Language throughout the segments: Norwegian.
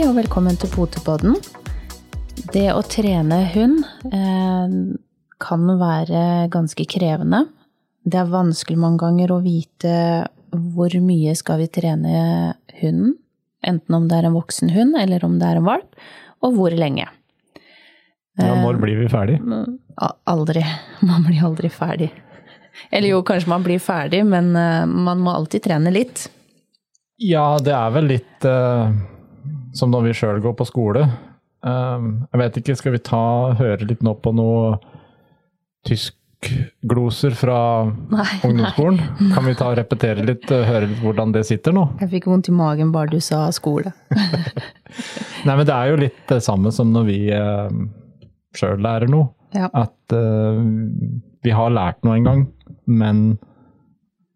Hei og velkommen til Potepodden. Det å trene hund eh, kan være ganske krevende. Det er vanskelig mange ganger å vite hvor mye skal vi trene hunden. Enten om det er en voksen hund eller om det er en valp, og hvor lenge. Ja, når blir vi ferdig? Aldri. Man blir aldri ferdig. Eller jo, kanskje man blir ferdig, men eh, man må alltid trene litt. Ja, det er vel litt eh, som når vi sjøl går på skole. Um, jeg vet ikke, skal vi ta høre litt nå på noe tyskgloser fra Nei, ungdomsskolen? Kan vi ta og repetere litt, eh, høre litt hvordan det sitter nå? Jeg fikk vondt i magen bare du sa skole. Nei, men det er jo litt det samme som når vi eh, sjøl lærer noe. Ja. At eh, vi har lært noe en gang, men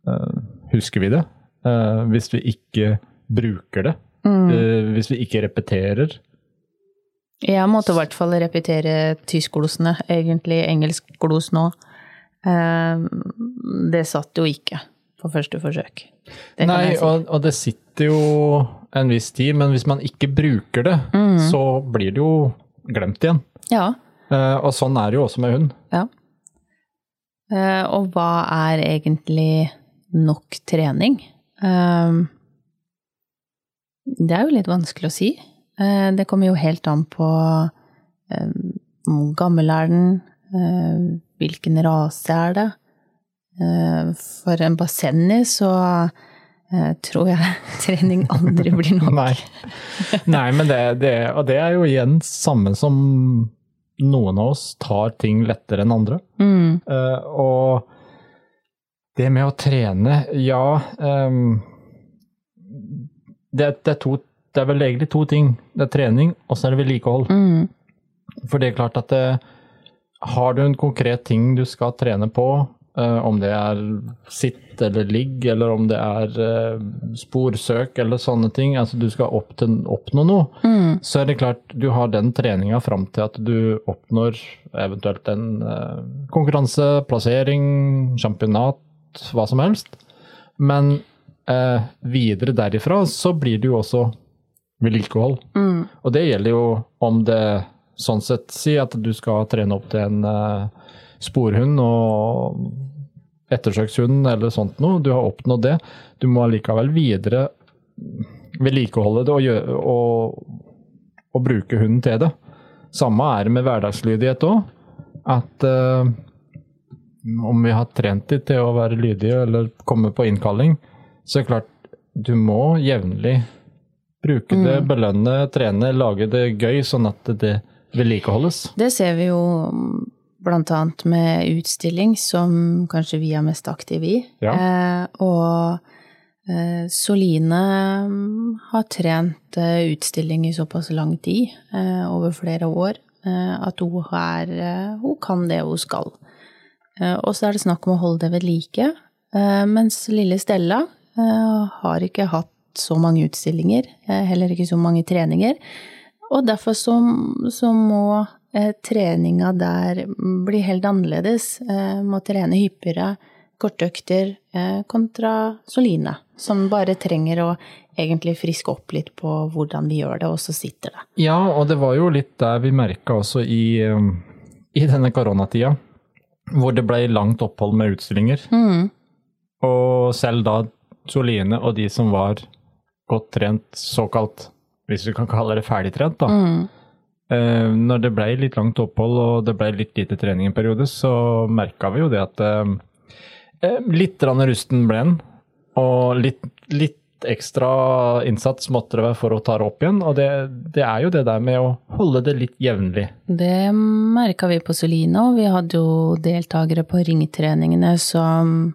eh, husker vi det? Eh, hvis vi ikke bruker det? Eh, hvis vi ikke repeterer? Jeg måtte i hvert fall repetere tyskglosene, egentlig engelskglos nå. Eh, Det satt jo ikke på første forsøk. Nei, si. og, og det sitter jo en viss tid, men hvis man ikke bruker det, Mm. så blir det jo glemt igjen. Ja. Eh, og sånn er det jo også med hund. ja. Og hva er egentlig nok trening? Eh, Det er jo litt vanskelig å si. Eh, Det kommer jo helt an på eh, hvor gammel er den, eh, hvilken rase er det. For en bassenni så tror jeg trening aldri blir nok. Nei, Nei men det, det, og det er jo igjen samme som noen av oss tar ting lettere enn andre. Mm. Og det med å trene, ja ehm, det, det, er to, det er vel egentlig to ting. Det er trening, og så er det vedlikehold. Mm. For det er klart at det, har du en konkret ting du skal trene på, uh, om det er sitt eller ligg, eller om det er uh, sporsøk eller sånne ting, altså du skal opp til, oppnå noe, Mm. så er det klart du har den treninga fram til at du oppnår eventuelt en uh, konkurranse, plassering, championat, hva som helst. Men eh, videre derifra så blir det jo også vedlikehold. Mm. Og det gjelder jo om det sånn sett Si at du skal trene opp til en eh, sporhund og ettersøkshund eller sånt noe. Du har oppnådd det. Du må allikevel videre vedlikeholde det og, gjøre, og, og bruke hunden til det. Samme er det med hverdagslydighet òg. At eh, om vi har trent dem til å være lydige eller komme på innkalling, så er klart du må jevnlig bruke det, belønne, trene, lage det gøy, sånn at det vedlikeholdes. Det ser vi jo blant annet med utstilling, som kanskje vi er mest aktive i. Ja. Eh, og eh, Soline mm, har trent eh, utstilling i såpass lang tid, eh, over flere år, eh, at hun, er, eh, hun kan det hun skal. Eh, og så er det snakk om å holde det ved like, eh, mens lille Stella eh, har ikke hatt så mange utstillinger, eh, heller ikke så mange treninger. Og derfor så, så må eh, treninga der bli helt annerledes. Jeg må trene hyppigere, kortøkter, kontra Soline, som bare trenger å egentlig friske opp litt på hvordan vi gjør det, og så sitter det. Ja, og det var jo litt der vi merka også i, um, i denne koronatida, hvor det ble langt opphold med utstillinger. Mm. Og selv da Soline og de som var godt trent, såkalt, hvis vi kan kalle det ferdigtrent, da. Mm. Eh, når det ble litt langt opphold og det ble litt lite trening en periode, så merka vi jo det at eh, eh, litt rusten ble den. Og litt, litt ekstra innsats måtte det være for å ta det opp igjen. Og det, det er jo det der med å holde det litt jevnlig. Det merka vi på Soline, og vi hadde jo deltakere på ringtreningene som,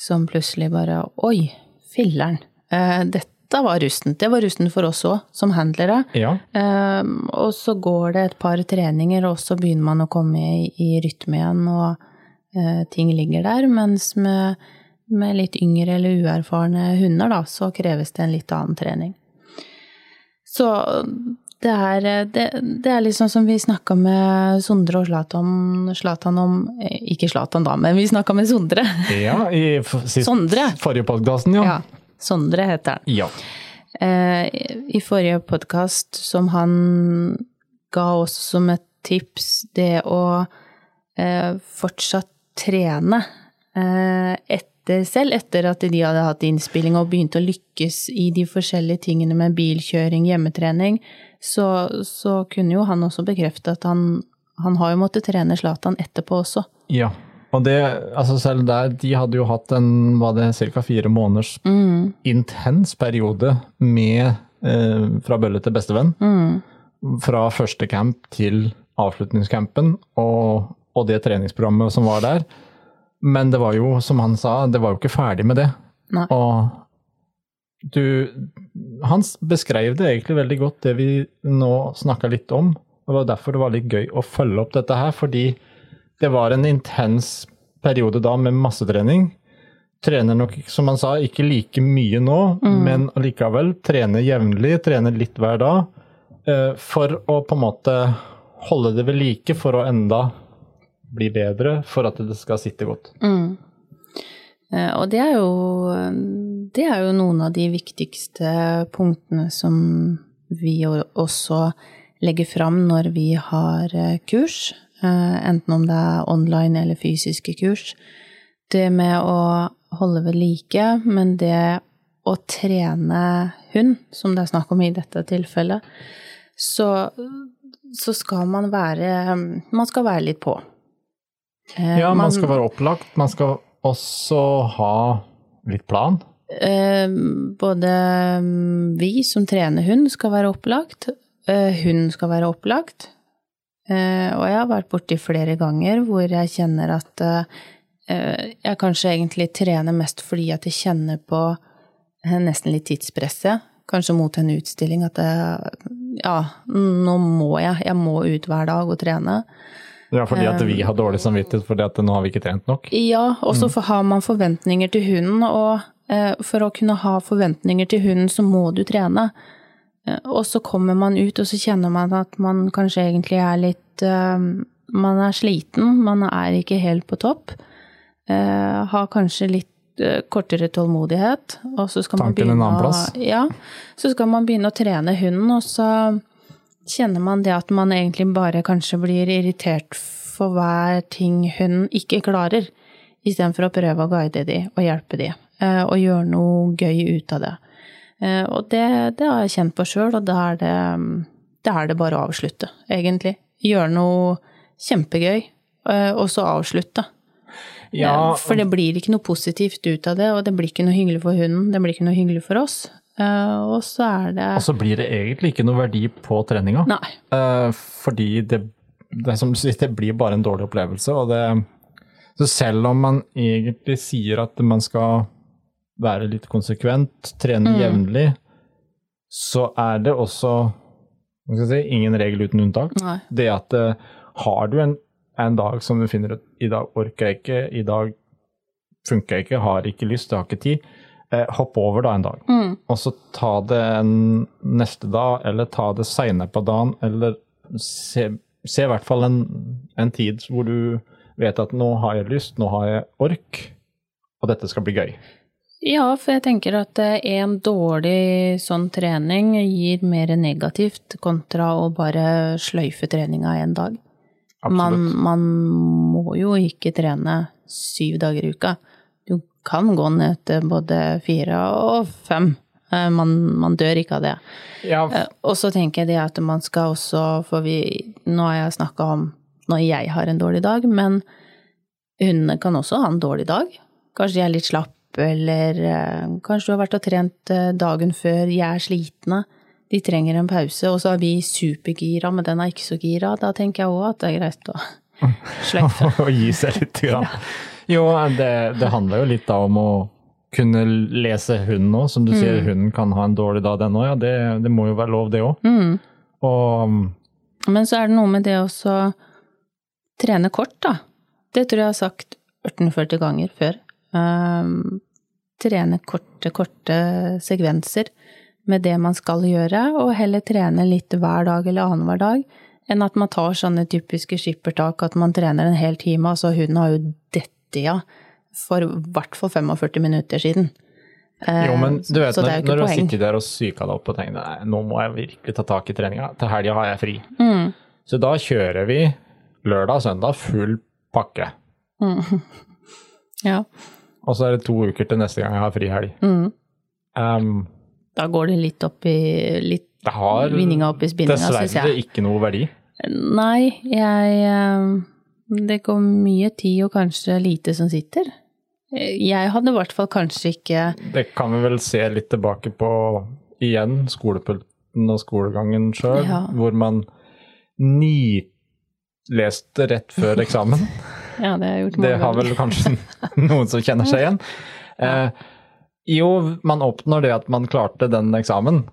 som plutselig bare Oi, filleren. Eh, dette var rustent. Det var rustent for oss òg, som handlere. Ja. Eh, og så går det et par treninger, og så begynner man å komme i, i rytme igjen, og eh, ting ligger der. Mens med, med litt yngre eller uerfarne hunder, da, så kreves det en litt annen trening. Så det er, det, det er liksom som vi snakka med Sondre og Zlatan, Zlatan om eh, Ikke Zlatan, da, men vi snakka med Sondre. ja I sist, Sondre. forrige podkasten, ja. Ja. Sondre heter han. ja. Eh, I forrige podkast som han ga oss som et tips, det å eh, fortsatt trene eh, etter, selv etter at de hadde hatt innspilling og begynt å lykkes i de forskjellige tingene med bilkjøring, hjemmetrening, så, så kunne jo han også bekrefte at han, han har jo måttet trene Zlatan etterpå også. Ja. Og det, altså selv der, de hadde jo hatt en var det ca. fire måneders Mm. intens periode med eh, fra bølle til bestevenn. Mm. Fra første camp til avslutningscampen og, og det treningsprogrammet som var der. Men det var jo, som han sa, det var jo ikke ferdig med det. Nei. Og du Han beskrev det egentlig veldig godt, det vi nå snakka litt om. Det var derfor det var litt gøy å følge opp dette her, fordi det var en intens periode da med massetrening. Trener nok, som han sa, ikke like mye nå, men allikevel trener jevnlig, trener litt hver dag. eh, For å på en måte holde det ved like, for å enda bli bedre, for at det skal sitte godt. Mm. Eh, Og det er jo Det er jo noen av de viktigste punktene som vi også legger fram når vi har eh, kurs, eh, enten om det er online eller fysiske kurs. Det med å holde ved like, men det å trene hund, som det er snakk om i dette tilfellet, så, så skal man være Man skal være litt på. Ja, Ja, man skal være opplagt. Man skal også ha litt plan. Eh, både mm, vi som trener hund skal være opplagt, Hun hunden skal være opplagt. Eh, og jeg har vært borti flere ganger hvor jeg kjenner at eh, jeg kanskje egentlig trener mest fordi at jeg kjenner på eh, nesten litt tidspresset. Kanskje mot en utstilling at det, ja, nå må jeg. Jeg må ut hver dag og trene. Ja, fordi at vi har dårlig samvittighet fordi at nå har vi ikke trent nok. Ja, og så for- har man forventninger til hunden, og eh, for å kunne ha forventninger til hunden, så må du trene. Eh, og så kommer man ut, og så kjenner man at man kanskje egentlig er litt eh, Man er sliten, man er ikke helt på topp. Eh, har kanskje litt eh, kortere tålmodighet, og så skal man Tanken en begynne å. Ja, så skal man begynne å trene hunden, og så kjenner man det at man egentlig bare kanskje blir irritert for hver ting hunden ikke klarer, istedenfor å prøve å guide de og hjelpe de, eh, og gjøre noe gøy ut av det. Eh, Og det, det har jeg kjent på sjøl, og da er, det, da er det bare å avslutte, egentlig. Gjøre noe kjempegøy, eh, og så avslutte. Ja, Eh, For det blir ikke noe positivt ut av det, og det blir ikke noe hyggelig for hunden, det blir ikke noe hyggelig for oss. Eh, Og så er det og så blir det egentlig ikke noe verdi på treninga. Nei. Eh, fordi det, det, som det blir bare en dårlig opplevelse. Og det, så selv om man egentlig sier at man skal være litt konsekvent, trene jevnlig, så er det også si, ingen regel uten unntak. Nei. Det at eh, har du en, en dag som du finner ut i dag orker jeg ikke, i dag funker jeg ikke, har ikke lyst, jeg har ikke tid, eh, hopp over da en dag. Mm. Og så ta det en neste dag, eller ta det seinere på dagen, eller se, se i hvert fall en, en tid hvor du vet at nå har jeg lyst, nå har jeg ork, og dette skal bli gøy. Ja, for jeg tenker at eh, en dårlig sånn trening gir mer negativt kontra å bare sløyfe treninga en dag. Man, man må jo ikke trene syv dager i uka. Du kan gå ned til både fire og fem. Eh, Man, man dør ikke av det. Ja, Eh, Og så tenker jeg det at man skal også, for vi, nå har jeg snakka om når jeg har en dårlig dag, men hundene kan også ha en dårlig dag. Kanskje de er litt slapp, eller eh, kanskje du har vært og trent eh, dagen før, de er slitne. De trenger en pause, og så er vi supergira, men den er ikke så gira. Da tenker jeg òg at det er greit å sløyfe. å gi seg litt. Grann. Jo, det, det handler jo litt da om å kunne lese hunden òg. Som du sier, hunden kan ha en dårlig dag, den òg. Ja, det, det må jo være lov, det òg. Mm. Og Men så er det noe med det å trene kort, da. Det tror jeg jeg har sagt 1840 ganger før. Um, trene korte, korte sekvenser med det man skal gjøre, og heller trene litt hver dag eller annenhver dag, enn at man tar sånne typiske skippertak at man trener en hel time, altså hun har jo dette ja for i hvert fall 45 minutter siden. Eh, Jo, men du vet, når, når du har sittet der og psyka deg opp og tenkt nei, nå må jeg virkelig ta tak i treninga, til helga har jeg fri. Mm. Så da kjører vi lørdag og søndag full pakke. Ja. Og så er det to uker til neste gang jeg har frihelg. Mm. Um, Da går det litt opp i litt det har Vinninga opp i spinninga, syns dessverre jeg. ikke noe verdi. Nei, jeg eh, Det går mye tid og kanskje lite som sitter. Jeg hadde i hvert fall kanskje ikke Det kan vi vel se litt tilbake på igjen, skolepulten og skolegangen sjøl, Ja. hvor man nileste rett før eksamen. Ja, det Det har vel kanskje noen som kjenner seg igjen. Eh, jo, man oppnår det at man klarte den eksamen,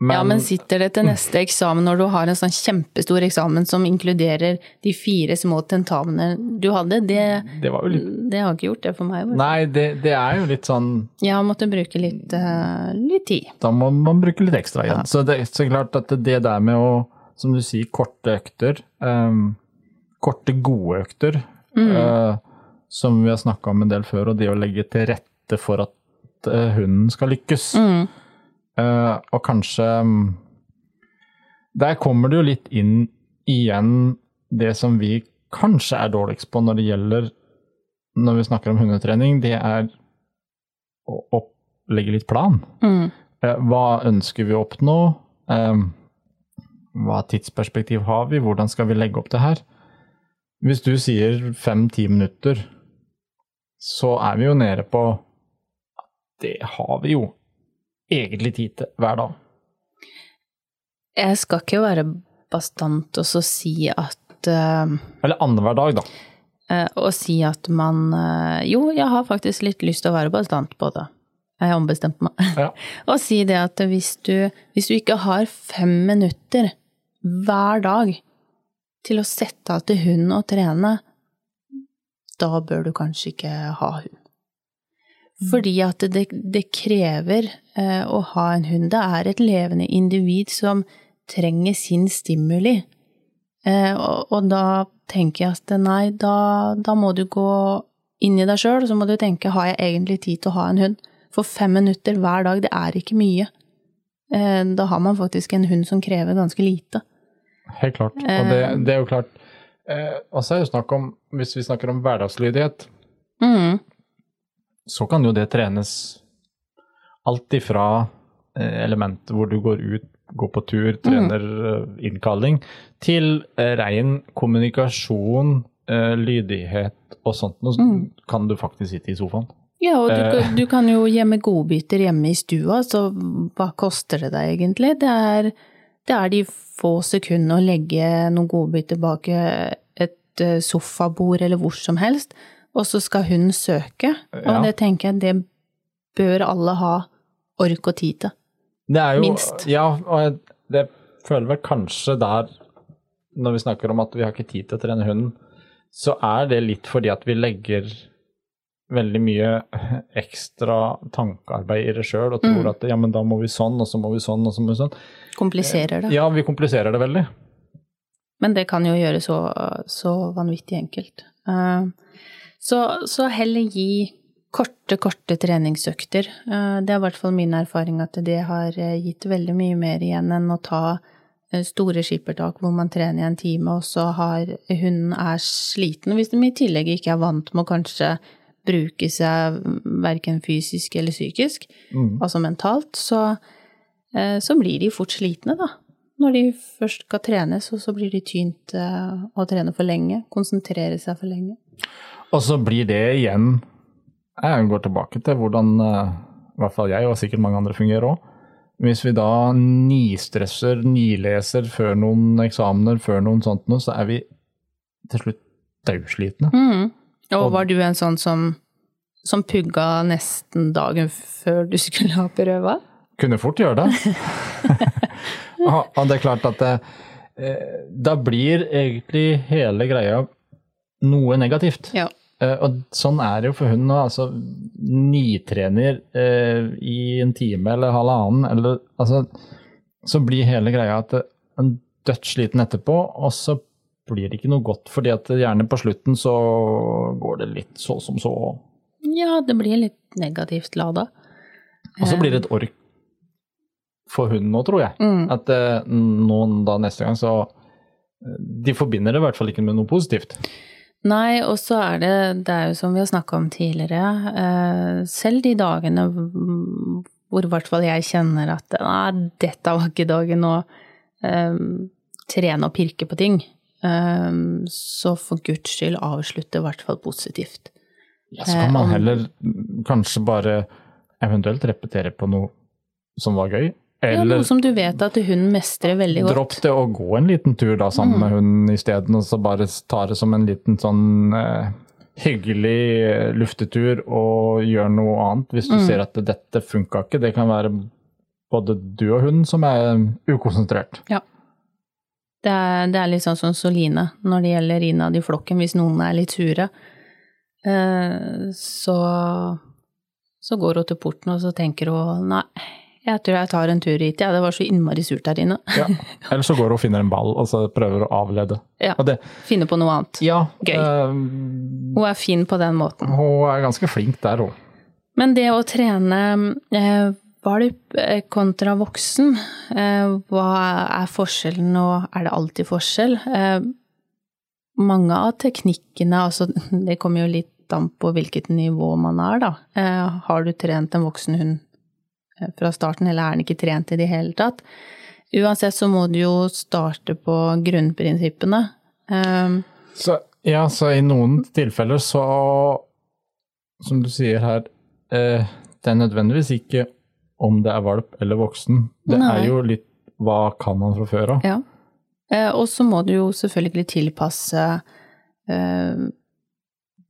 men, ja, men sitter det til neste eksamen når du har en sånn kjempestor eksamen som inkluderer de fire små tentamene du hadde? Det, det litt det har ikke gjort det for meg. Bare. Nei, det, det er jo litt sånn Jeg har måttet bruke litt, uh, litt tid. Da må man bruke litt ekstra igjen. Ja. Så det er så klart at det der med å, som du sier, korte økter, ehm, korte gode økter, Mm. uh, som vi har snakka om en del før, og det å legge til rette for at uh, hunden skal lykkes. Mm. Uh, og kanskje mm, Der kommer det jo litt inn igjen det som vi kanskje er dårligst på når det gjelder Når vi snakker om hundetrening, det er å legge litt plan. Mm. Hva ønsker vi å oppnå? Eh, Hva tidsperspektiv har vi? Hvordan skal vi legge opp det her? Hvis du sier fem-ti minutter, så er vi jo nede på Det har vi jo egentlig tid til hver dag. Jeg skal ikke være bastant og så si at uh, Eller annenhver dag, da. Uh, og si at man uh, Jo, jeg har faktisk litt lyst til å være bastant på det. Jeg har ombestemt meg. Ja. Og si det at hvis du, hvis du ikke har fem minutter hver dag til å sette av til hund og trene, da bør du kanskje ikke ha hund. Fordi at det, det krever eh, å ha en hund. Det er et levende individ som trenger sin stimuli. Eh, og, og da tenker jeg at nei, da, da må du gå inn i deg sjøl, og så må du tenke har jeg egentlig tid til å ha en hund? For fem minutter hver dag, det er ikke mye. Eh, da har man faktisk en hund som krever ganske lite. Helt klart. Og det, det er jo klart eh, så er det snakk om, hvis vi snakker om hverdagslydighet, Mm. så kan jo det trenes alt ifra eh, elementer hvor du går ut, går på tur, trener eh, innkalling, til eh, ren kommunikasjon, eh, lydighet og sånt. Nå kan du faktisk sitte i sofaen. Ja, og du, Eh. du kan jo gjemme godbiter hjemme i stua, så hva koster det deg egentlig? Det er, det er de få sekundene å legge noen godbiter bak et eh, sofabord eller hvor som helst, og så skal hun søke. Og Ja. det tenker jeg, det bør alle ha ork og tid til. Det jo, Minst. Ja, og jeg det føler vel kanskje der, når vi snakker om at vi har ikke tid til å trene hunden, så er det litt fordi at vi legger veldig mye ekstra tankearbeid i det sjøl og tror at ja, men da må vi sånn, og så må vi sånn, og så må vi sånn. Kompliserer det. Ja, vi kompliserer det veldig. Men det kan jo gjøre så, så vanvittig enkelt. Eh, Så, så heller gi korte, korte treningsøkter. Eh, Det er i hvert fall min erfaring at det har eh, gitt veldig mye mer igjen enn å ta store skippertak hvor man trener i en time, og så har hunden er sliten. Hvis de i tillegg ikke er vant med å kanskje bruke seg verken fysisk eller psykisk, Mm. altså mentalt, så, eh, så blir de fort slitne, da. Når de først skal trenes, og så blir de tynt eh, å trene for lenge, konsentrere seg for lenge. Og så blir det igjen Jeg går tilbake til hvordan eh, i hvert fall jeg, og sikkert mange andre, fungerer òg. Hvis vi da nistresser, nileser før noen eksamener, før noen sånt noe, så er vi til slutt daudslitne. Mm. Og var du en sånn som, som pugga nesten dagen før du skulle ha prøva? Kunne fort gjøre det. og og det er klart at det, eh, da blir egentlig hele greia noe negativt. Ja. Eh, og sånn er det jo for hunden nå. Altså, nitrener eh, i en time eller halvannen, eller altså Så blir hele greia at en dødssliten etterpå, og så blir det ikke noe godt, fordi at gjerne på slutten så går det litt så som så. Ja, det blir litt negativt lada. Og så blir det et ork for hunden nå, tror jeg. Mm. At eh, noen da neste gang så eh, De forbinder det i hvert fall ikke med noe positivt. Nei, og så er det, det er jo som vi har snakka om tidligere, eh, selv de dagene hvor i hvert fall jeg kjenner at nei, dette var ikke dagen å eh, trene og pirke på ting, eh, så for guds skyld avslutte i hvert fall positivt. Ja, så kan Eh, man heller mm, kanskje bare eventuelt repetere på noe som var gøy. Ja, noe som du vet at hunden mestrer veldig godt. dropp det å gå en liten tur da sammen Mm. med hunden isteden, og så bare ta det som en liten sånn eh, hyggelig eh, luftetur og gjør noe annet hvis du Mm. ser at dette funka ikke. Det kan være både du og hunden som er ukonsentrert. Det er, det er litt sånn som Soline når det gjelder innad i flokken, hvis noen er litt sure. Eh, så, så går hun til porten og så tenker hun nei, jeg tror jeg tar en tur hit, ja, det var så innmari surt der inne. Ja. Eller så går hun og finner en ball og så prøver å avlede. Ja, det, finne på noe annet. ja, Gøy. eh, Hun er fin på den måten. hun er ganske flink der, hun. Men det å trene eh, valp eh, kontra voksen, eh, hva er forskjellen, og er det alltid forskjell? Eh, mange av teknikkene, altså det kommer jo litt an på hvilket nivå man er, da. Har du trent en voksen hund fra starten, eller er den ikke trent i det hele tatt? Uansett så må du jo starte på grunnprinsippene. Så, ja, så i noen tilfeller så, som du sier her, det er nødvendigvis ikke om det er valp eller voksen. Det Nei. er jo litt hva kan man fra før av. Ja. Eh, og så må du jo selvfølgelig tilpasse eh,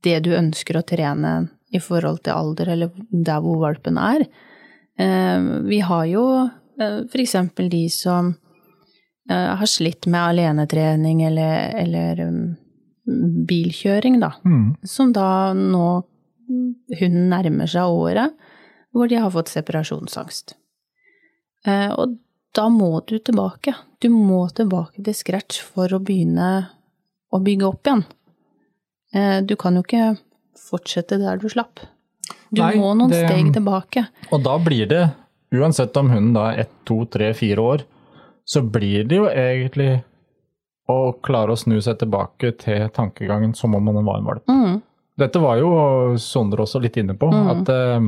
det du ønsker å trene i forhold til alder, eller der hvor valpen er. Eh, vi har jo eksempel de som eh, har slitt med alenetrening eller, eller um, bilkjøring, da. Mm. Som da nå hunden nærmer seg året, hvor de har fått separasjonsangst. Eh, og da må du tilbake. Du må tilbake til scratch for å begynne å bygge opp igjen. Eh, du kan jo ikke fortsette der du slapp. Du Nei, må noen det- steg tilbake. Og da blir det, uansett om hunden da er ett, to, tre, fire år, så blir det jo egentlig å klare å snu seg tilbake til tankegangen som om man var en valp. Mm, Dette var jo Sondre også litt inne på, Mm. at eh,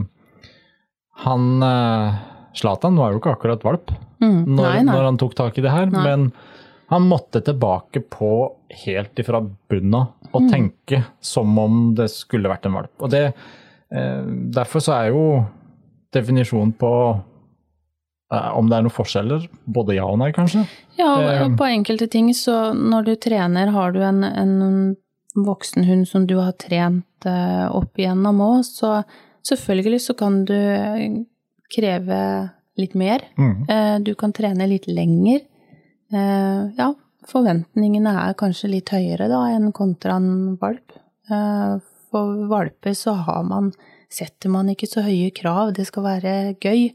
han eh, Zlatan var jo ikke akkurat valp mm. når, Nei, nei. når han tok tak i det her, Nei. men han måtte tilbake på helt ifra bunnen av og Mm. tenke som om det skulle vært en valp. Og det, eh, derfor så er jo definisjonen på eh, om det er noen forskjeller, både ja og nei, kanskje. Ja, på enkelte ting så når du trener, har du en, en voksen hund som du har trent opp igjennom òg, så selvfølgelig så kan du eh, kreve litt mer. Mm. Eh, Du kan trene litt lenger. Eh, Ja, forventningene er kanskje litt høyere da enn kontra en valp. For valper så har man setter man ikke så høye krav. Det skal være gøy.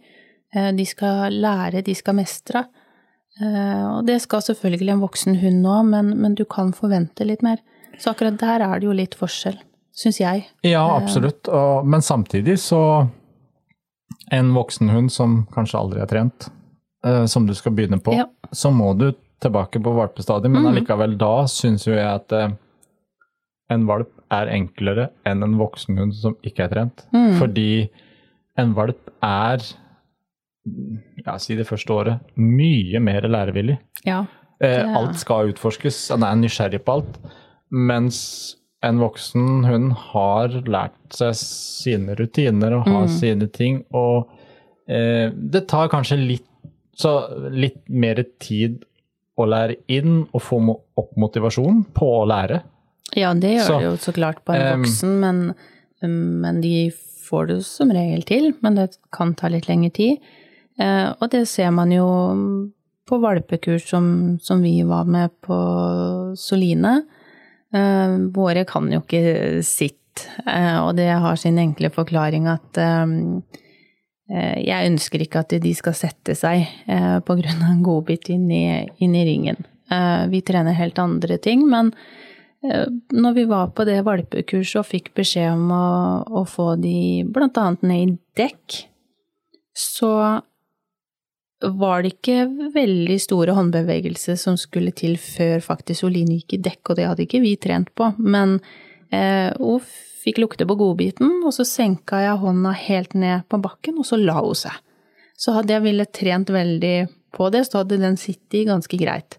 De skal lære, de skal mestre. Og det skal selvfølgelig en voksen hund òg, men, men du kan forvente litt mer. Så akkurat der er det jo litt forskjell, syns jeg. Ja, absolutt. Og, men samtidig så En voksen hund som kanskje aldri er trent, eh, som du skal begynne på, Ja. så må du tilbake på valpestadiet, men Mhm. allikevel da syns jo jeg at eh, en valp er enklere enn en voksen hund som ikke er trent. Mm. Fordi en valp er, ja, si det første året, mye mer lærevillig. Ja. Eh, alt skal utforskes, han er nysgjerrig på alt. Mens en voksen hund har lært seg sine rutiner og har Mm. sine ting, og eh, det tar kanskje litt, så litt mer tid å lære inn og få opp motivasjon på å lære. Ja, det gjør Så, det jo så klart på en voksen, voksen, men, men de får det som regel til. Men det kan ta litt lengre tid. Eh, og det ser man jo på valpekurs som, som vi var med på Soline. Eh, våre kan jo ikke sitt, eh, og det har sin enkle forklaring at eh, jeg ønsker ikke at de skal sette seg på grunn av en godbit inn inn i ringen. Vi trener helt andre ting, men Når vi var på det valpekurset og fikk beskjed om å, å få de annet ned i dekk, så var det ikke veldig store håndbevegelser som skulle til før faktisk Oline gikk i dekk, og det hadde ikke vi trent på. Men eh, hun fikk lukte på godbiten, og så senka jeg hånda helt ned på bakken, og så la hun seg. Så hadde jeg ville trent veldig på det, så hadde den sittet ganske greit.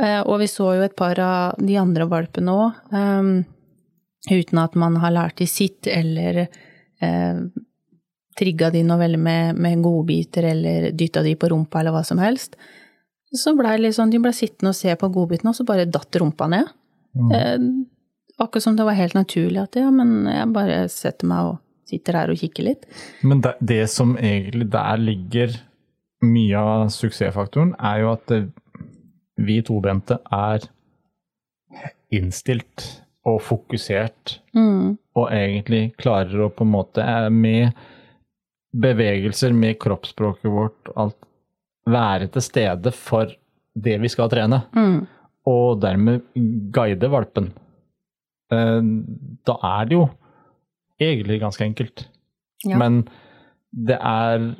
Eh, og vi så jo et par av de andre valpene òg, eh, uten at man har lært de sitt eller eh, trigga de noe veldig med, med godbiter eller dytta de på rumpa eller hva som helst. Så blei liksom, de ble sittende og se på godbitene, og så bare datt rumpa ned. Mm. Eh, akkurat som det var helt naturlig at ja, men jeg bare setter meg og sitter her og kikker litt. Men det, det som egentlig der ligger mye av suksessfaktoren, er jo at vi tobente er innstilt og fokusert, mm. og egentlig klarer å på en måte er med bevegelser, med kroppsspråket vårt, alt være til stede for det vi skal trene, mm. og dermed guide valpen. Eh, da er det jo egentlig ganske enkelt. Ja. Men det er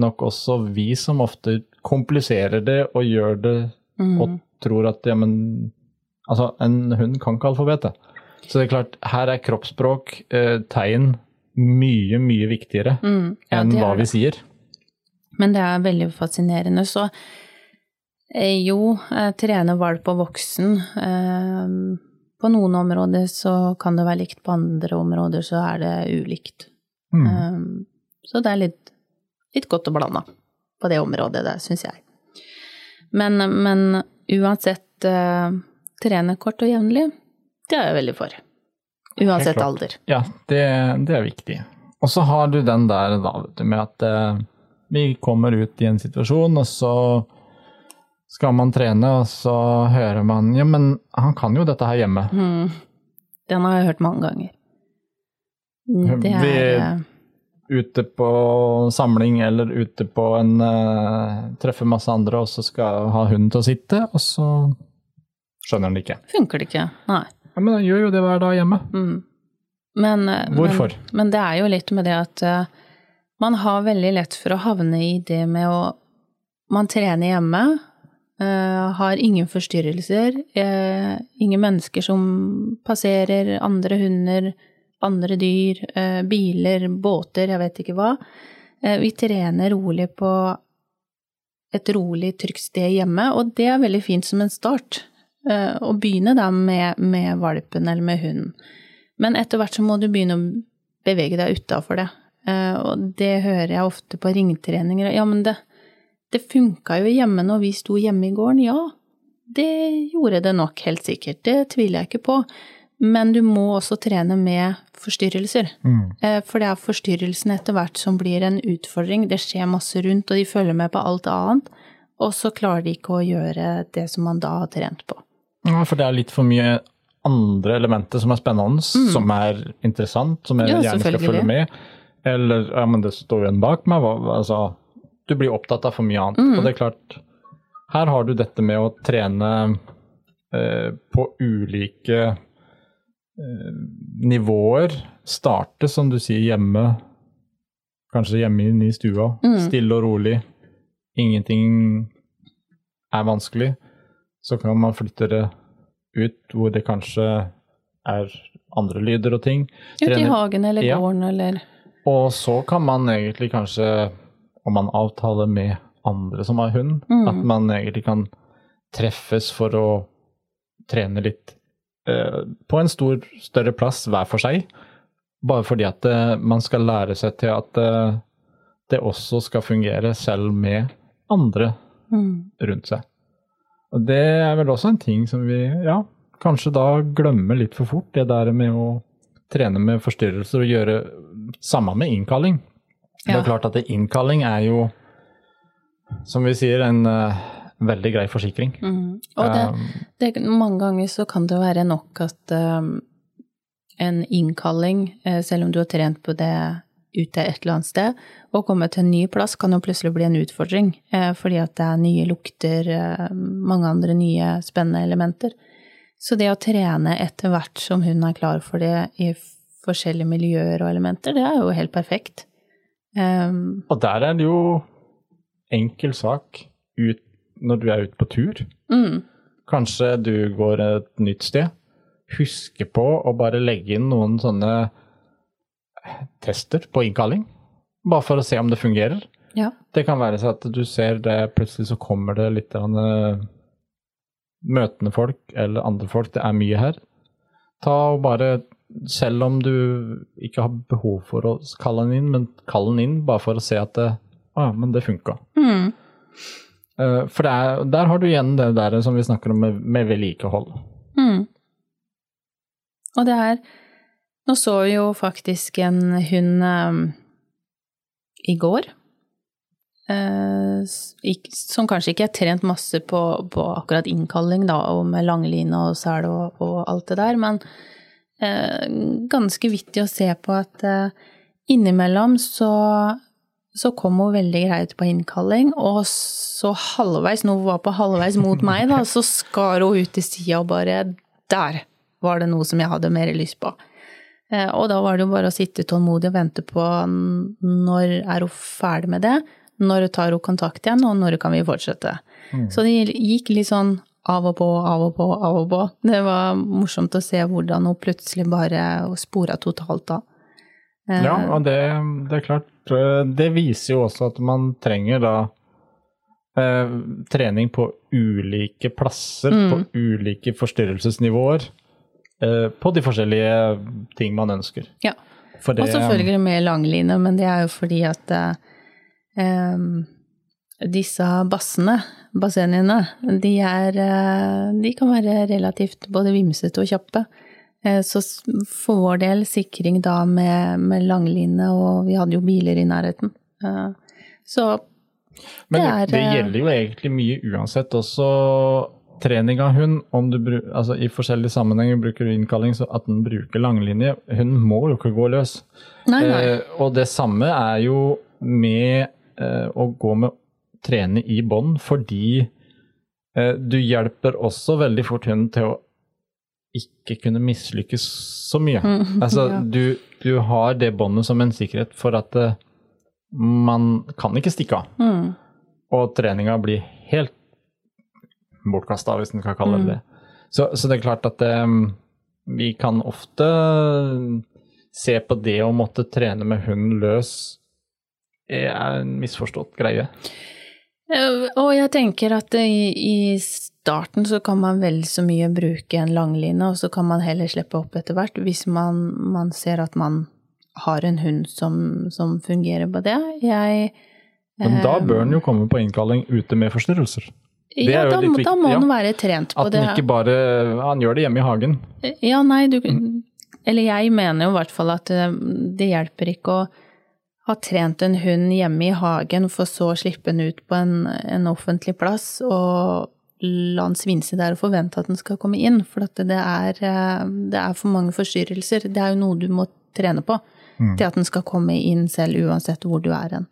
nok også vi som ofte kompliserer det og gjør det mm. og tror at ja, men Altså, en hund kan ikke alfabetet. Så det er klart, her er kroppsspråk, eh, tegn, mye, mye viktigere mm, ja, enn hva vi sier. Men det er veldig fascinerende. Så eh, jo, trene trener valp og voksen. Eh, på noen områder så kan det være likt, på andre områder så er det ulikt. Mm. Eh, så det er litt, litt godt å blande på det området, det syns jeg. Men, men uansett trene kort og jevnlig, det er jeg veldig for. Uansett alder. Ja, det, det, er viktig. Og så har du den der da, med at eh, vi kommer ut i en situasjon, og så skal man trene, og så hører man Ja, men han kan jo dette her hjemme. Mm. Den har jeg hørt mange ganger. Det er vi, eh, Ute på samling eller ute på en uh, Treffer masse andre, og så skal ha hunden til å sitte, og så skjønner han det ikke. Funker det ikke, nei. Ja, Men han gjør jo det hver dag hjemme. Mm. Men, eh, Hvorfor? Men, men, det er jo litt med det at uh, man har veldig lett for å havne i det med å Man trener hjemme, uh, har ingen forstyrrelser, uh, ingen mennesker som passerer, andre hunder, andre dyr, biler, båter, jeg vet ikke hva. vi trener rolig på et rolig, trygt sted hjemme, og det er veldig fint som en start. Eh, og begynne da med, med valpen eller med hunden. Men etter hvert så må du begynne å bevege deg utafor det. Eh, og det hører jeg ofte på ringtreninger. Ja, men det, det funka jo hjemme når vi sto hjemme i gården. Ja, det gjorde det nok, helt sikkert. Det tviler jeg ikke på. Men du må også trene med forstyrrelser. Mm. Eh, for det er forstyrrelsene etter hvert som blir en utfordring. Det skjer masse rundt, og de følger med på alt annet. Og så klarer de ikke å gjøre det som man da har trent på. Ja, for det er litt for mye andre elementer som er spennende, mm. som er interessant, som jeg ja, gjerne skal følge med. Eller ja, men det står jo en bak meg. Altså, du blir opptatt av for mye annet. Mm. Og det er klart, her har du dette med å trene eh, på ulike eh, nivåer. Starte, som du sier, hjemme. Kanskje hjemme inne i stua. Mm. Stille og rolig. Ingenting er vanskelig så kan man flytte det ut hvor det kanskje er andre lyder og ting. Ut i hagen eller gården eller Og så kan man egentlig kanskje, om man avtaler med andre som har hund, mm. at man egentlig kan treffes for å trene litt eh, på en stor, større plass hver for seg. Bare fordi at eh, man skal lære seg til at eh, det også skal fungere selv med andre mm. rundt seg. Og det er vel også en ting som vi ja, kanskje da glemmer litt for fort. Det der med å trene med forstyrrelser og gjøre samme med innkalling. Ja. Det er klart at innkalling er jo, som vi sier, en uh, veldig grei forsikring. Mm. Og det, um, det, mange ganger så kan det være nok at um, en innkalling, uh, selv om du har trent på det ute et eller annet sted. Å komme til en ny plass kan jo plutselig bli en utfordring, eh, fordi at det er nye lukter, eh, mange andre nye spennende elementer. Så det å trene etter hvert som hun er klar for det i forskjellige miljøer og elementer, det er jo helt perfekt. Um, og der er det jo enkel sak ut, når du er ute på tur. mm, Kanskje du går et nytt sted. Huske på å bare legge inn noen sånne tester på innkalling. Bare for å se om det fungerer. ja. Det kan være så at du ser det, plutselig så kommer det litt eh, møtende folk eller andre folk. Det er mye her. Ta og bare, selv om du ikke har behov for å kalle den inn, men kall den inn bare for å se at det, ah, men det funka. Mm, Eh, For det er, der har du igjen det der som vi snakker om med, med vedlikehold. mm. Og det er Nå så vi jo faktisk en hund um, i går. Uh, som kanskje ikke er trent masse på, på akkurat innkalling, da, og med langline og sel og, og alt det der, men uh, ganske vittig å se på at uh, innimellom så, så kom hun veldig greit på innkalling, og så halvveis, når hun var på halvveis mot meg, da, så skar hun ut til sida og bare Der var det noe som jeg hadde mer lyst på. Eh, Og da var det jo bare å sitte tålmodig og vente på når er hun ferdig med det, når tar hun kontakt igjen, og når kan vi fortsette. Så det gikk litt sånn av og på, av og på, av og på. Det var morsomt å se hvordan hun plutselig bare spora totalt av. Eh, Ja, og det, det er klart eh, Det viser jo også at man trenger da eh, trening på ulike plasser, Mm. på ulike forstyrrelsesnivåer. Eh, på de forskjellige ting man ønsker. Ja. Det, Og selvfølgelig med langline, men det er jo fordi at eh, disse bassene, bassengene, de er eh, De kan være relativt både vimsete og kjappe. Eh, Så for vår del sikring da med, med langline, og vi hadde jo biler i nærheten. Eh, Så Men det er Men det eh, gjelder jo egentlig mye uansett. Også trening av hund. Om du, bru- altså I forskjellige sammenhenger bruker du innkalling, så at den bruker langlinje. Hunden må jo ikke gå løs. Nei, nei. Eh, og det samme er jo med eh, å gå med trene i bånd, fordi eh, du hjelper også veldig fort hunden til å ikke kunne mislykkes så mye. Mm, Altså, ja. du, du har det båndet som en sikkerhet for at eh, man kan ikke stikke av. Mm. Og treninga blir helt bortkasta, hvis en kan kalle det Mm. det. Så, så det er klart at um, vi kan ofte se på det å måtte trene med hunden løs er en misforstått greie. Eh, Og jeg tenker at i, i starten så kan man vel så mye bruke en langline, og så kan man heller slippe opp etter hvert, hvis man, man ser at man har en hund som, som fungerer på det. Jeg Men da eh, bør den jo komme på innkalling ute med forstyrrelser. Ja, da, litt da må ja. den være trent på At det. den ikke bare Han gjør det hjemme i hagen. Ja, nei, du Eller jeg mener jo i hvert fall at eh, det hjelper ikke å ha trent en hund hjemme i hagen, for så å slippe den ut på en, en offentlig plass og la den svinse der og forvente at den skal komme inn. For at det er, eh, det er for mange forstyrrelser. Det er jo noe du må trene på. Til at den skal komme inn selv, uansett hvor du er hen.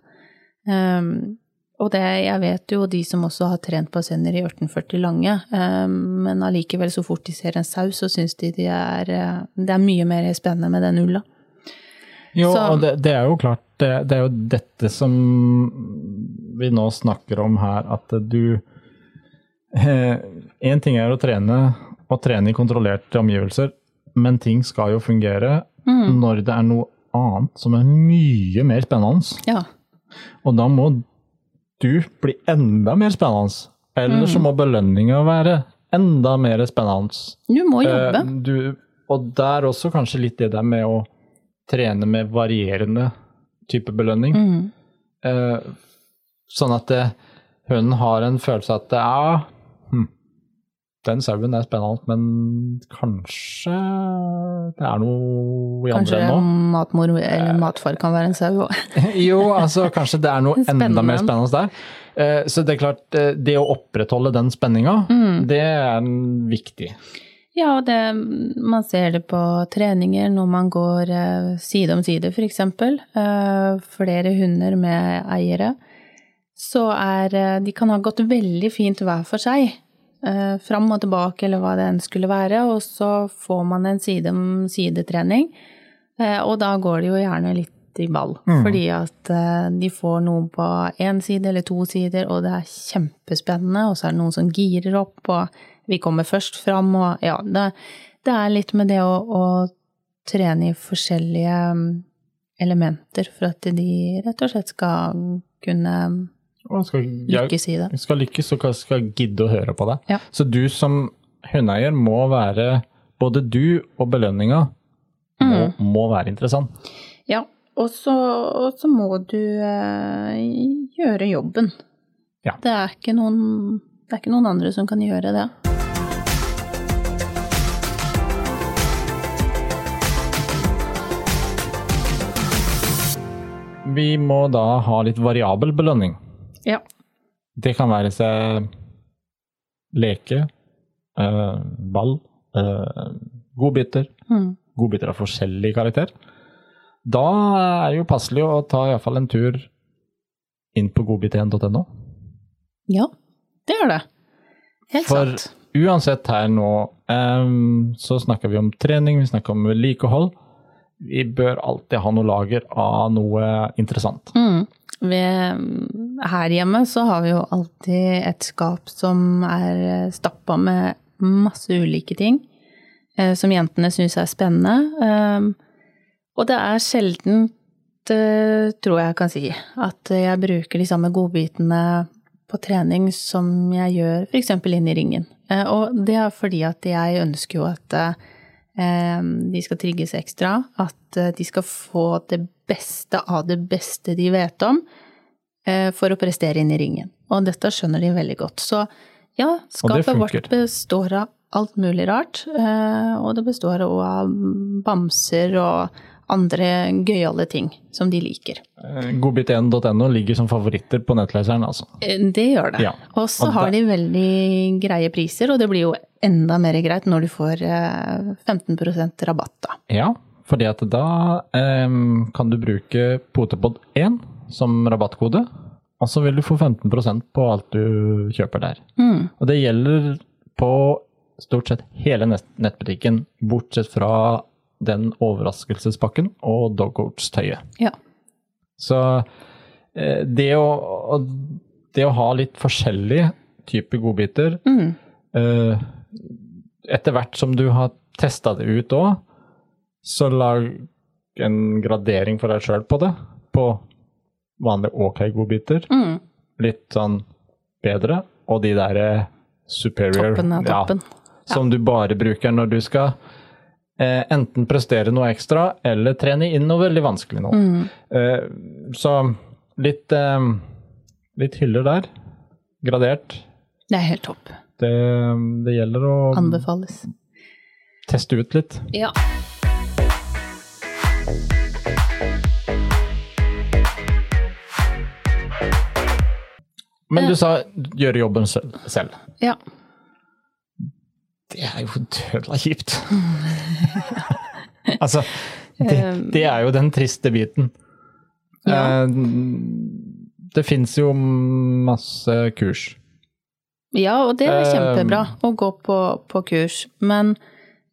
Um, og det, jeg vet jo de som også har trent på sender i 1840 lange, um, men allikevel så fort de ser en sau, så syns de det er, eh, det er mye mer spennende med den ulla. Jo, Så- og det, det er jo klart, det, det er jo dette som vi nå snakker om her, at du Én ting er å trene, og trene i kontrollerte omgivelser, men ting skal jo fungere Mm. når det er noe annet som er mye mer spennende. Ja. Og da må du bli enda mer spennende. Eller så Mm. må belønninga være enda mer spennende. Du må jobbe. Eh, du, og der også kanskje litt det der med å trene med varierende type belønning. Mm. Eh, sånn at det, hun har en følelse at hm, den sauen er spennende, men kanskje det er noe i Kanskje andre nå? matmor eller matfar kan være en sau òg. Jo, altså kanskje det er noe enda mer spennende der. Eh, Så det er klart, eh, det å opprettholde den spenninga, Mm. det er viktig. Ja, og det, man ser det på treninger når man går eh, side om side, f.eks. Eh, flere hunder med eiere. Så er eh, De kan ha gått veldig fint hver for seg. Eh, fram og tilbake, eller hva det enn skulle være. Og så får man en side om side-trening. Eh, og da går det jo gjerne litt i ball. Fordi at eh, de får noen på én side eller to sider, og det er kjempespennende. Og så er det noen som girer opp, og vi kommer først fram, og ja, det, det er litt med det å, å trene i forskjellige mm, elementer for at de rett og slett skal kunne Og skal, jeg lykkes i det. skal lykkes og skal gidde å høre på deg. Ja. Så du som hundeeier må være Både du og belønninga må, må være interessant. Ja, og så, og så må du eh, gjøre jobben. Ja. Det, er noen, det er ikke noen andre som kan gjøre det. Vi må da ha litt variabel belønning. Ja. Det kan være seg leke, eh, ball, eh, godbiter. Mm. Godbiter av forskjellig karakter. Da er det jo passelig å ta iallfall en tur inn på godbit1.no. ja, det gjør det. Helt For sant. uansett her nå, um, så snakker vi om trening, vi snakker om vedlikehold. Vi bør alltid ha noe lager av noe interessant. Mm. Her hjemme så har vi jo alltid et skap som er stappa med masse ulike ting eh, som jentene syns er spennende. Um, og det er sjeldent, eh, tror jeg jeg kan si, at jeg bruker de samme godbitene på trening som jeg gjør f.eks. inn i ringen. Eh, og det er fordi at jeg ønsker jo at de skal trigges ekstra, at de skal få det beste av det beste de vet om, eh, for å prestere inn i ringen. Og dette skjønner de veldig godt. Så ja, skapet vårt består av alt mulig rart, eh, og det består òg av bamser og andre gøyale ting som de liker. Eh, Godbit1.no ligger som favoritter på nettleseren, altså. Det gjør det. Ja. Og så har de veldig greie priser, og det blir jo enda mer greit når du får eh, 15 rabatt, da. Ja, fordi at da em, kan du bruke Potepod1 som rabattkode, og så vil du få 15% på alt du kjøper der. Mm. Og det gjelder på stort sett hele nettbutikken, bortsett fra den overraskelsespakken og Doggoats-tøyet. Ja. Så eh, det å, det å ha litt forskjellige typer godbiter Mm. eh, Etter hvert som du har testa det ut òg, så lag en gradering for deg sjøl på det. På vanlige ok godbiter. Mm. Litt sånn bedre, og de der eh, superior Toppen av ja, toppen. som du bare bruker når du skal eh, enten prestere noe ekstra eller trene inn noe veldig vanskelig nå. Mm. Eh, så litt, eh, litt hyller der. Gradert. Det er helt topp. Det, det gjelder å Anbefales. teste ut litt. Ja. Men du sa gjøre jobben selv. ja. Det er jo dødla kjipt. altså, det, det er jo den triste biten. Ja. Eh, det fins jo masse kurs. Ja, og det er Eh, kjempebra å gå på, på kurs, men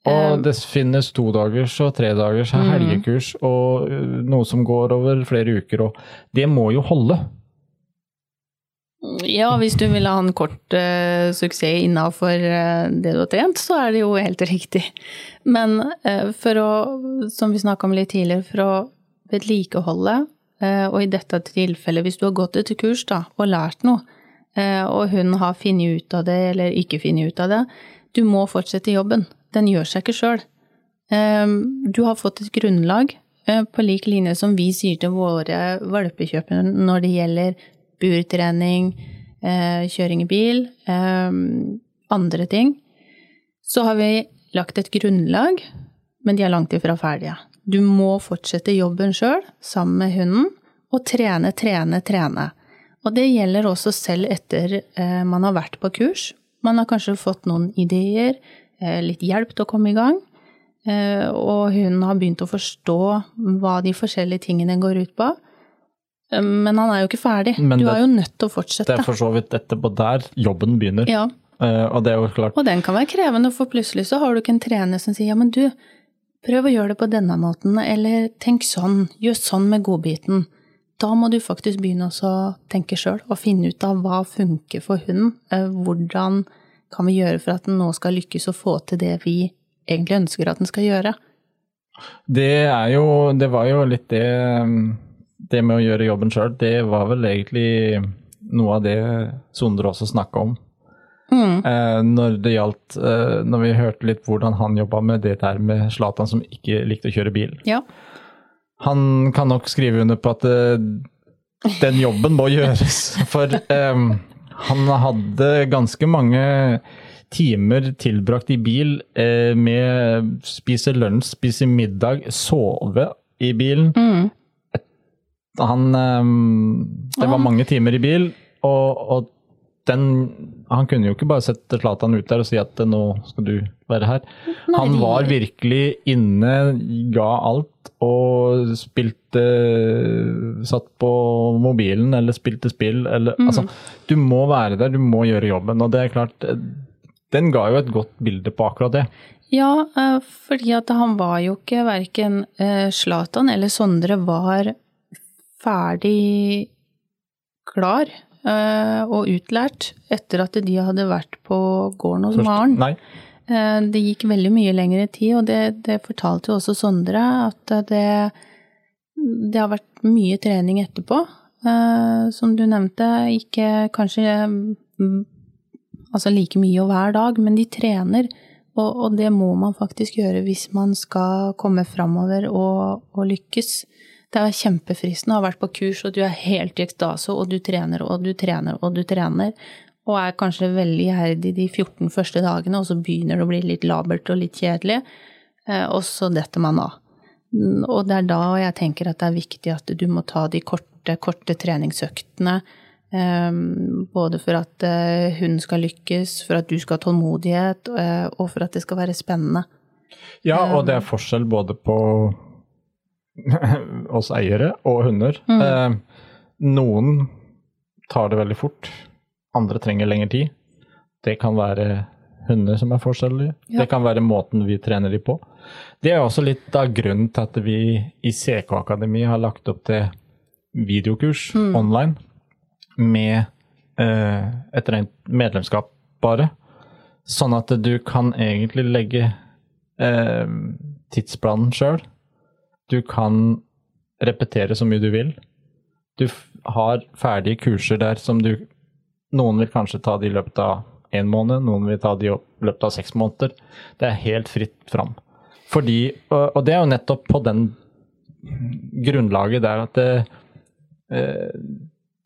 Og det finnes todagers og tredagers Mm. helgekurs, og uh, noe som går over flere uker, og det må jo holde. ja, hvis du vil ha en kort uh, suksess innafor uh, det du har trent, så er det jo helt riktig. Men uh, for å, som vi snakka om litt tidligere, for å vedlikeholde, eh, og i dette tilfellet hvis du har gått et kurs da, og lært noe, og hun har funnet ut av det eller ikke funnet ut av det, du må fortsette jobben. Den gjør seg ikke sjøl. Du har fått et grunnlag eh, på lik linje som vi sier til våre valpekjøpere når det gjelder burtrening, eh, kjøring i bil, eh, andre ting. Så har vi lagt et grunnlag, men de er langt ifra ferdige. Du må fortsette jobben sjøl, sammen med hunden, og trene, trene, trene. Og det gjelder også selv etter eh, man har vært på kurs. Man har kanskje fått noen ideer, litt hjelp til å komme i gang. Eh, og hun har begynt å forstå hva de forskjellige tingene går ut på. Eh, Men han er jo ikke ferdig. Men du det- er jo nødt til å fortsette. Det er for så vidt etterpå der jobben begynner. Ja, Eh, og det er jo klart og den kan være krevende, for plutselig så har du ikke en trener som sier ja, men du, prøv å gjøre det på denne måten, eller tenk sånn, gjør sånn med godbiten. Da må du faktisk begynne å tenke sjøl og finne ut av hva funker for hunden. Eh, hvordan kan vi gjøre for at den nå skal lykkes å få til det vi egentlig ønsker at den skal gjøre? Det er jo Det var jo litt det Det med å gjøre jobben sjøl, det var vel egentlig noe av det Sondre også snakka om. Mm. Eh, når det gjaldt eh, Når vi hørte litt hvordan han jobba med det der med Zlatan som ikke likte å kjøre bil. Ja. Han kan nok skrive under på at eh, den jobben må gjøres. For eh, han hadde ganske mange timer tilbrakt i bil eh, med spise lunsj, spise middag, sove i bilen. Mm. Han Det var mange timer i bil, og, og den Han kunne jo ikke bare sette Zlatan ut der og si at nå skal du være her. Han var virkelig inne, ga alt og spilte Satt på mobilen eller spilte spill eller mm. Altså, du må være der, du må gjøre jobben. Og det er klart, den ga jo et godt bilde på akkurat det. Ja, eh, fordi at han var jo ikke verken Slatan eller Sondre var ferdig klar Eh, og utlært etter at de hadde vært på gården hos Maren. Nei. Eh, det gikk veldig mye lengre tid, og det, det fortalte jo også Sondre, at det, det, har vært mye trening etterpå. Eh, som du nevnte, ikke kanskje mm, altså like mye hver dag, men de trener. Og, og, det må man faktisk gjøre hvis man skal komme framover og, og lykkes. Det er kjempefristende å ha vært på kurs, og du er helt i ekstase, og du trener og du trener og du trener, og er kanskje veldig iherdig de 14 første dagene, og så begynner det å bli litt labert og litt kjedelig, eh, og så detter man av. Og det er da jeg tenker at det er viktig at du må ta de korte, korte treningsøktene. Eh, både for at eh, hun skal lykkes, for at du skal ha tålmodighet, og for at det skal være spennende. Ja, og det er forskjell både på oss eiere og hunder. Mm. Noen tar det veldig fort, andre trenger lengre tid. Det kan være hunder som er forskjellige. Ja. Det kan være måten vi trener dem på. Det er også litt av grunnen til at vi i CK Akademi har lagt opp til videokurs mm. online med eh, et rent medlemskap bare. Sånn at du kan egentlig legge eh, tidsplanen sjøl du kan repetere så mye du vil. Du har ferdige kurser der som du Noen vil kanskje ta det i løpet av én måned, noen vil ta det i løpet av seks måneder. Det er helt fritt fram. Fordi, og det er jo nettopp på den grunnlaget der at det, eh,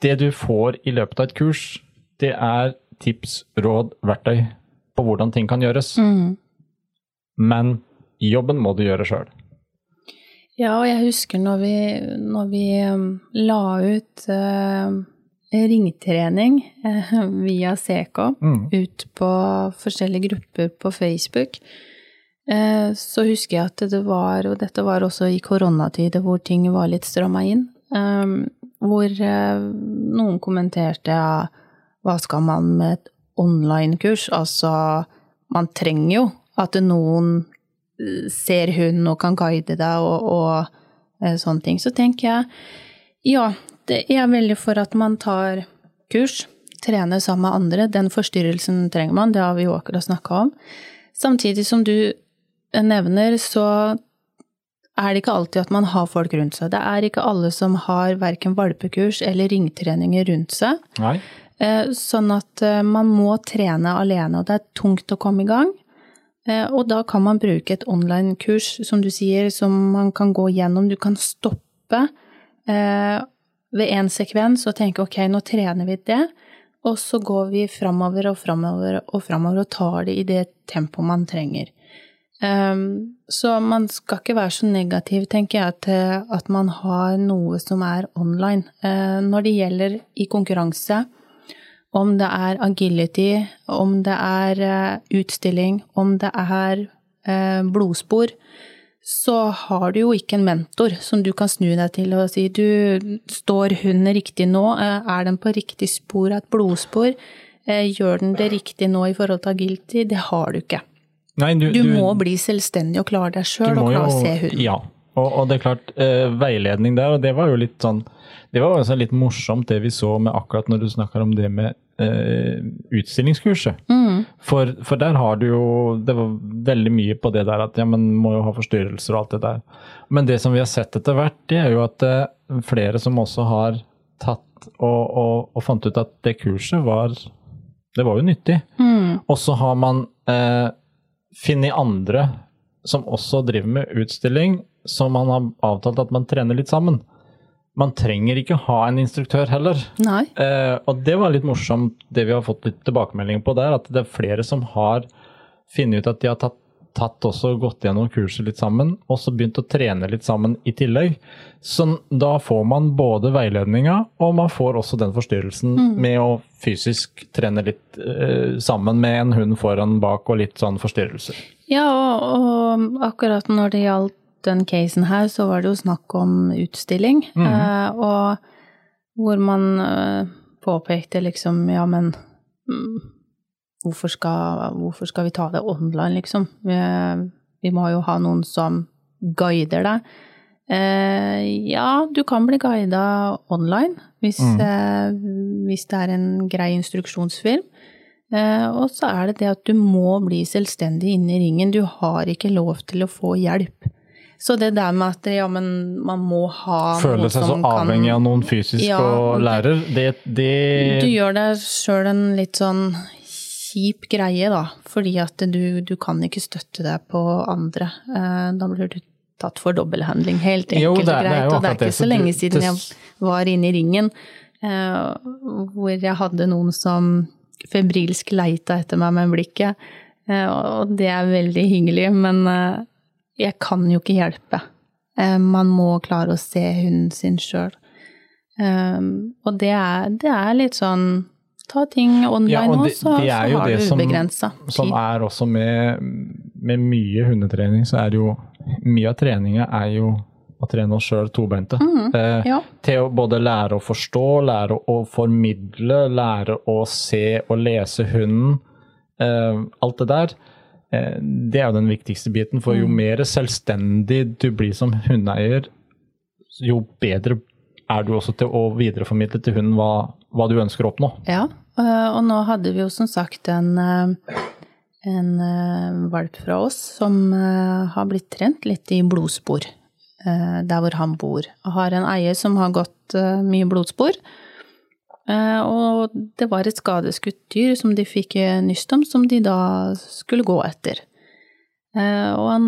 det du får i løpet av et kurs, det er tips, råd, verktøy på hvordan ting kan gjøres. Mm. Men jobben må du gjøre sjøl. Ja, og jeg husker når vi, når vi um, la ut uh, ringtrening uh, via CK mm. ut på forskjellige grupper på Facebook, uh, så husker jeg at det var, og dette var også i koronatider hvor ting var litt stramma inn, um, hvor uh, noen kommenterte ja, hva skal man med et online-kurs? Altså, man trenger jo at noen ser hun og kan guide deg og, og eh, sånne ting. Så tenker jeg ja, det er veldig for at man tar kurs, trener sammen med andre. Den forstyrrelsen trenger man, det har vi jo akkurat snakka om. Samtidig som du nevner, så er det ikke alltid at man har folk rundt seg. Det er ikke alle som har verken valpekurs eller ringtreninger rundt seg. Nei. Eh, sånn at eh, man må trene alene, og det er tungt å komme i gang. Eh, og da kan man bruke et online-kurs, som du sier, som man kan gå gjennom. Du kan stoppe ved én sekvens og tenke ok, nå trener vi det. Og så går vi framover og framover og framover og tar det i det tempoet man trenger. Um, så man skal ikke være så negativ, tenker jeg, til at man har noe som er online. Uh, når det gjelder i konkurranse, om det er agility, om det er uh, utstilling, om det er uh, blodspor, så har du jo ikke en mentor som du kan snu deg til og si du, står hunden riktig nå, eh, er den på riktig spor et blodspor, gjør den det riktig nå i forhold til agility? Det har du ikke. Nei, Du, må bli selvstendig og klare deg sjøl og klare å se hunden. Ja, og, og, det er klart, eh, veiledning der, og det var jo litt sånn Det var også litt morsomt det vi så med akkurat når du snakker om det med eh, utstillingskurset. Mm. For, for, der har du jo Det var veldig mye på det der at ja, man må jo ha forstyrrelser og alt det der. Men det som vi har sett etter hvert, det er jo at eh, er flere som også har tatt og, og, og fant ut at det kurset var Det var jo nyttig. Mm. Og så har man eh, funnet andre som også driver med utstilling, som man har avtalt at man trener litt sammen. Man trenger ikke ha en instruktør heller. Nei. Eh, og det var litt morsomt, det vi har fått litt tilbakemelding på der, at det er flere som har funnet ut at de har tatt, tatt også gått gjennom kurset litt sammen, og så begynt å trene litt sammen i tillegg. Så da får man både veiledninga, og man får også den forstyrrelsen Mm. med å fysisk trene litt eh, sammen med en hund foran bak og litt sånn forstyrrelser. Ja, og, og akkurat når det gjaldt den casen her, så var det jo snakk om utstilling. Mm eh, og hvor man eh, påpekte liksom, ja, men mm, hvorfor, skal, hvorfor skal vi ta det online, liksom? Vi, vi må jo ha noen som guider deg. Eh, ja, du kan bli guida online hvis, mm. hvis det er en grei instruksjonsfilm. Eh, og så er det det at du må bli selvstendig inne i ringen. Du har ikke lov til å få hjelp. Så det der med at ja, men man må ha Føle seg så avhengig kan av noen fysisk Ja, og lærer, det, det Du gjør deg sjøl en litt sånn kjip greie, da. Fordi at du, du kan ikke støtte deg på andre. Eh, Da blir du tatt for dobbelthandling, helt enkelt Jo, det og greit. og det er ikke det, så lenge siden jeg var inne i ringen eh, hvor jeg hadde noen som febrilsk leita etter meg med blikket. Eh, Og det er veldig hyggelig, men jeg kan jo ikke hjelpe. Eh, Man må klare å se hunden sin sjøl. Og det er, det er litt sånn Ta ting online Ja, og nå, det- så, det så har du som- tid. som er også med, med mye hundetrening, så er det jo Mye av treninga er jo å trene oss sjøl tobente. Mhm, Eh, ja. til å både lære å forstå, lære å formidle, lære å se og lese hunden. Eh, alt det der. Eh, det er jo den viktigste biten, for jo Mm. mer selvstendig du blir som hundeeier, jo bedre er du også til å videreformidle til hunden hva, hva du ønsker å oppnå. Ja, øh, og nå hadde vi jo som sagt en, øh, en valp fra oss som har blitt trent litt i blodspor, der hvor han bor. Og har en eier som har gått mye blodspor. Eh, Og det var et skadeskutt dyr som de fikk eh, nyst om, som de da skulle gå etter. Eh, Og han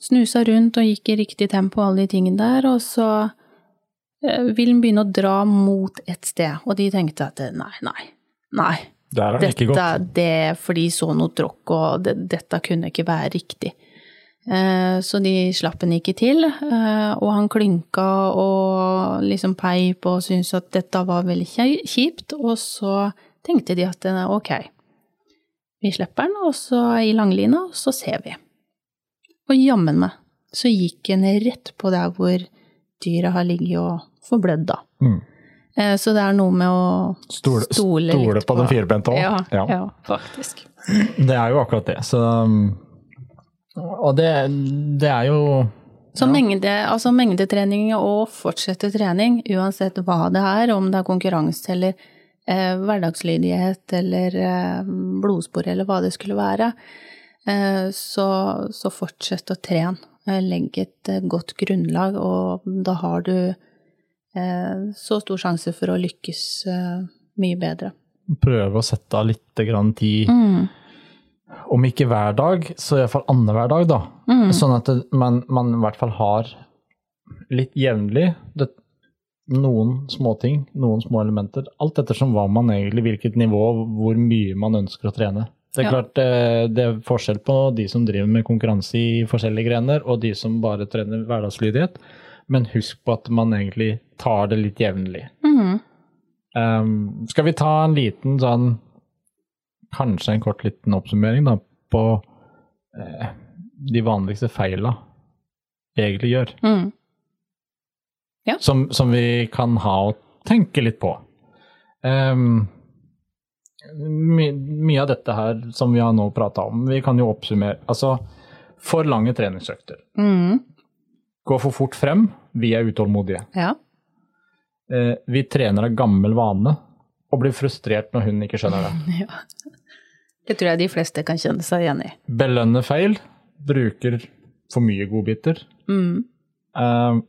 snusa rundt og gikk i riktig tempo, alle de tingene der, og så vil han begynne å dra mot et sted, og de tenkte at nei, nei, nei. Der er det ikke Dette, det, for de så noe tråkk, og det, dette kunne ikke være riktig. Eh, Så de slapp han ikke til, eh, og han klynka og liksom peip og syntes at dette var veldig kjipt, og så tenkte de at eh, ok, vi slipper den, og så i langlina, og så ser vi. Og jammen meg, så gikk han rett på der hvor dyret har ligget og forblødd, da. Mm. Eh, Så det er noe med å Stole, stole, stole litt på den firbente òg. Ja, Ja. ja, faktisk. Det er jo akkurat det. Så um, Og det, det er jo Så mengde, altså mengdetrening og fortsette trening, uansett hva det er, om det er konkurranse eller eh, hverdagslydighet eller eh, blodspor eller hva det skulle være, eh, så, så fortsett å trene. Eh, Legg et eh, godt grunnlag, og da har du eh, så stor sjanse for å lykkes mye bedre. prøve å sette av litt grann tid, Mm. Om ikke hver dag, så iallfall annenhver dag, da. Mm. Sånn at det, man, man i hvert fall har litt jevnlig noen småting, noen små elementer. Alt ettersom hva man egentlig, hvilket nivå, hvor mye man ønsker å trene. Det er Ja. klart det, det er forskjell på de som driver med konkurranse i forskjellige grener, og de som bare trener hverdagslydighet. Men husk på at man egentlig tar det litt jevnlig. Mm. Um, skal vi ta en liten sånn Kanskje en kort liten oppsummering da, på eh, de vanligste feila egentlig gjør. Mm. Som, som vi kan ha å tenke litt på. Um, my, mye av dette her som vi har nå prata om, vi kan jo oppsummere. Altså, for lange treningsøkter. Mm. Gå for fort frem, vi er utålmodige. Ja. Uh, vi trener av gammel vane og blir frustrert når hun ikke skjønner det. ja. Det tror jeg de fleste kan kjenne seg igjen i. Belønne feil, bruker for mye godbiter. Mm. Uh,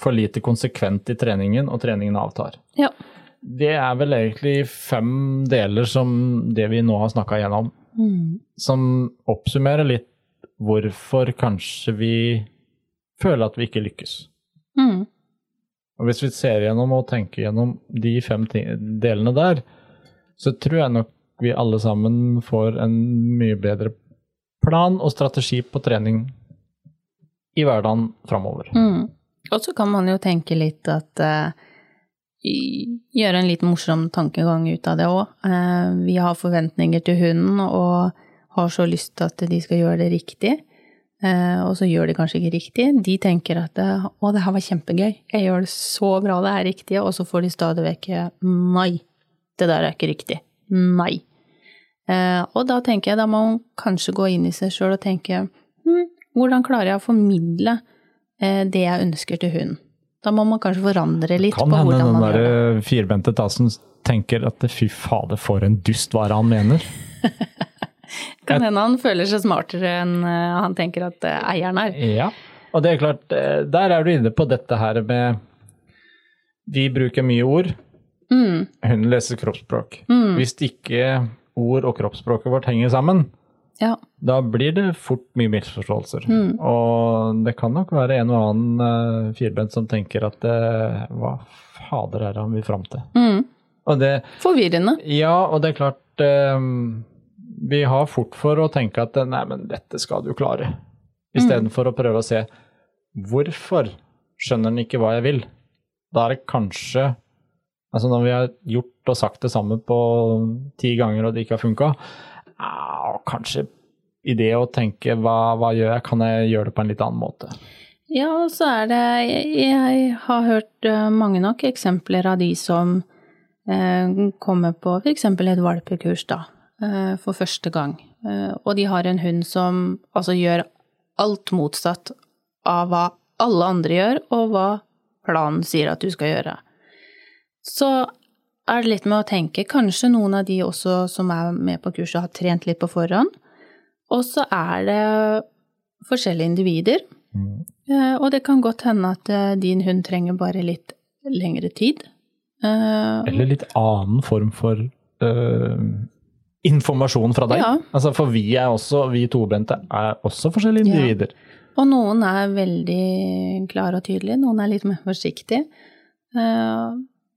for lite konsekvent i treningen, og treningen avtar. Ja. Det er vel egentlig fem deler som det vi nå har snakka igjennom, Mm. som oppsummerer litt hvorfor kanskje vi føler at vi ikke lykkes. Mm. Og hvis vi ser gjennom og tenker gjennom de fem delene der, så tror jeg nok vi alle sammen får en mye bedre plan og strategi på trening i hverdagen framover. Mm. Og så kan man jo tenke litt at uh, Gjøre en litt morsom tankegang ut av det òg. vi har forventninger til hunden og har så lyst til at de skal gjøre det riktig. Uh, og så gjør de kanskje ikke riktig. De tenker at eh, 'å, det her var kjempegøy, jeg gjør det så bra, det er riktig', og så får de stadig vekk 'nei, det der er ikke riktig'. Nei. Eh, og da tenker jeg da må man kanskje gå inn i seg sjøl og tenke hm, hvordan klarer jeg å formidle eh, det jeg ønsker til hunden? Da må man kanskje forandre litt Kan på hvordan den man gjør det. Kan hende der firbente tassen tenker at fy fader, for en dust, hva er det han mener? Kan hende han føler seg smartere enn eh, han tenker at eieren er. Ja, og det er klart, der er du inne på dette her med Vi bruker mye ord, Mm, hun leser kroppsspråk. mm, Hvis ikke ord og kroppsspråket vårt henger sammen, ja. da blir det fort mye misforståelser. Mm. Og det kan nok være en og annen uh, firbent som tenker at uh, hva fader er det han vil fram til? Mm. Det, Forvirrende. ja, og det er klart uh, Vi har fort for å tenke at nei, men dette skal du klare. Istedenfor å prøve å se hvorfor skjønner den ikke hva jeg vil. Da er det kanskje Altså når vi har gjort og sagt det samme på ti ganger og det ikke har funka, kanskje i det å tenke hva, hva gjør jeg, kan jeg gjøre det på en litt annen måte? Ja, og så er det Jeg, har hørt eh, mange nok eksempler av de som eh, kommer på f.eks. et valpekurs, da, eh, for første gang. Og de har en hund som altså gjør alt motsatt av hva alle andre gjør, og hva planen sier at du skal gjøre. Så er det litt med å tenke Kanskje noen av de også som er med på kurset, har trent litt på forhånd. Og så er det forskjellige individer. Mm. Og det kan godt hende at eh, din hund trenger bare litt lengre tid. Eh, Eller litt annen form for uh, informasjon fra deg. Ja. Altså, for vi er også, vi tobente er også forskjellige Ja. individer. Og noen er veldig klare og tydelige, noen er litt mer forsiktige. Eh,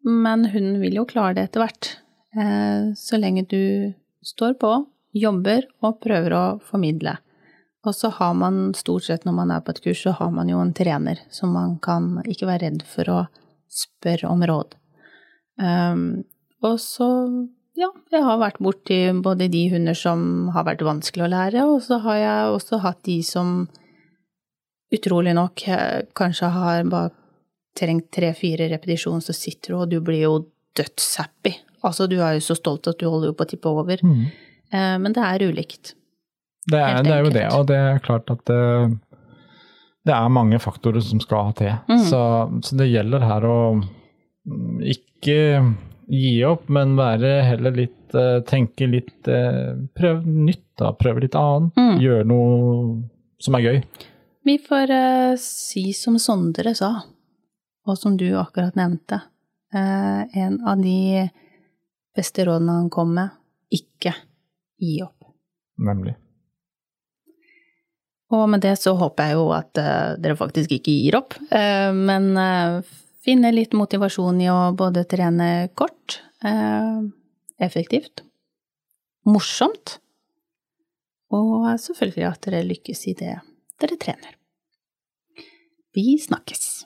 Men hun vil jo klare det etter hvert. Eh, Så lenge du står på, jobber og prøver å formidle. Og så har man stort sett når man er på et kurs, så har man jo en trener som man kan ikke være redd for å spørre om råd. Um, og så, ja, jeg har vært borti både de hunder som har vært vanskelig å lære, og så har jeg også hatt de som utrolig nok eh, kanskje har bare trengt tre-fire repetisjoner, så sitter du og du blir jo dødshappy. Altså, du er jo så stolt at du holder jo på å tippe over. Eh, Men det er ulikt. Det er, det er jo det, og det er klart at det, det er mange faktorer som skal ha til. Mm. Så, så det gjelder her å mm, ikke gi opp, men være heller litt eh, Tenke litt prøve Prøv nytt, da. Prøve litt annet. Mm. Gjøre noe som er gøy. Vi får uh, si som Sondre sa, og som du akkurat nevnte. Eh, en av de beste rådene han kom med, ikke gi opp. Nemlig. Og med det så håper jeg jo at eh, dere faktisk ikke gir opp, eh, men finner finne litt motivasjon i å både trene kort, effektivt, morsomt, og selvfølgelig at dere lykkes i det dere trener. Vi snakkes.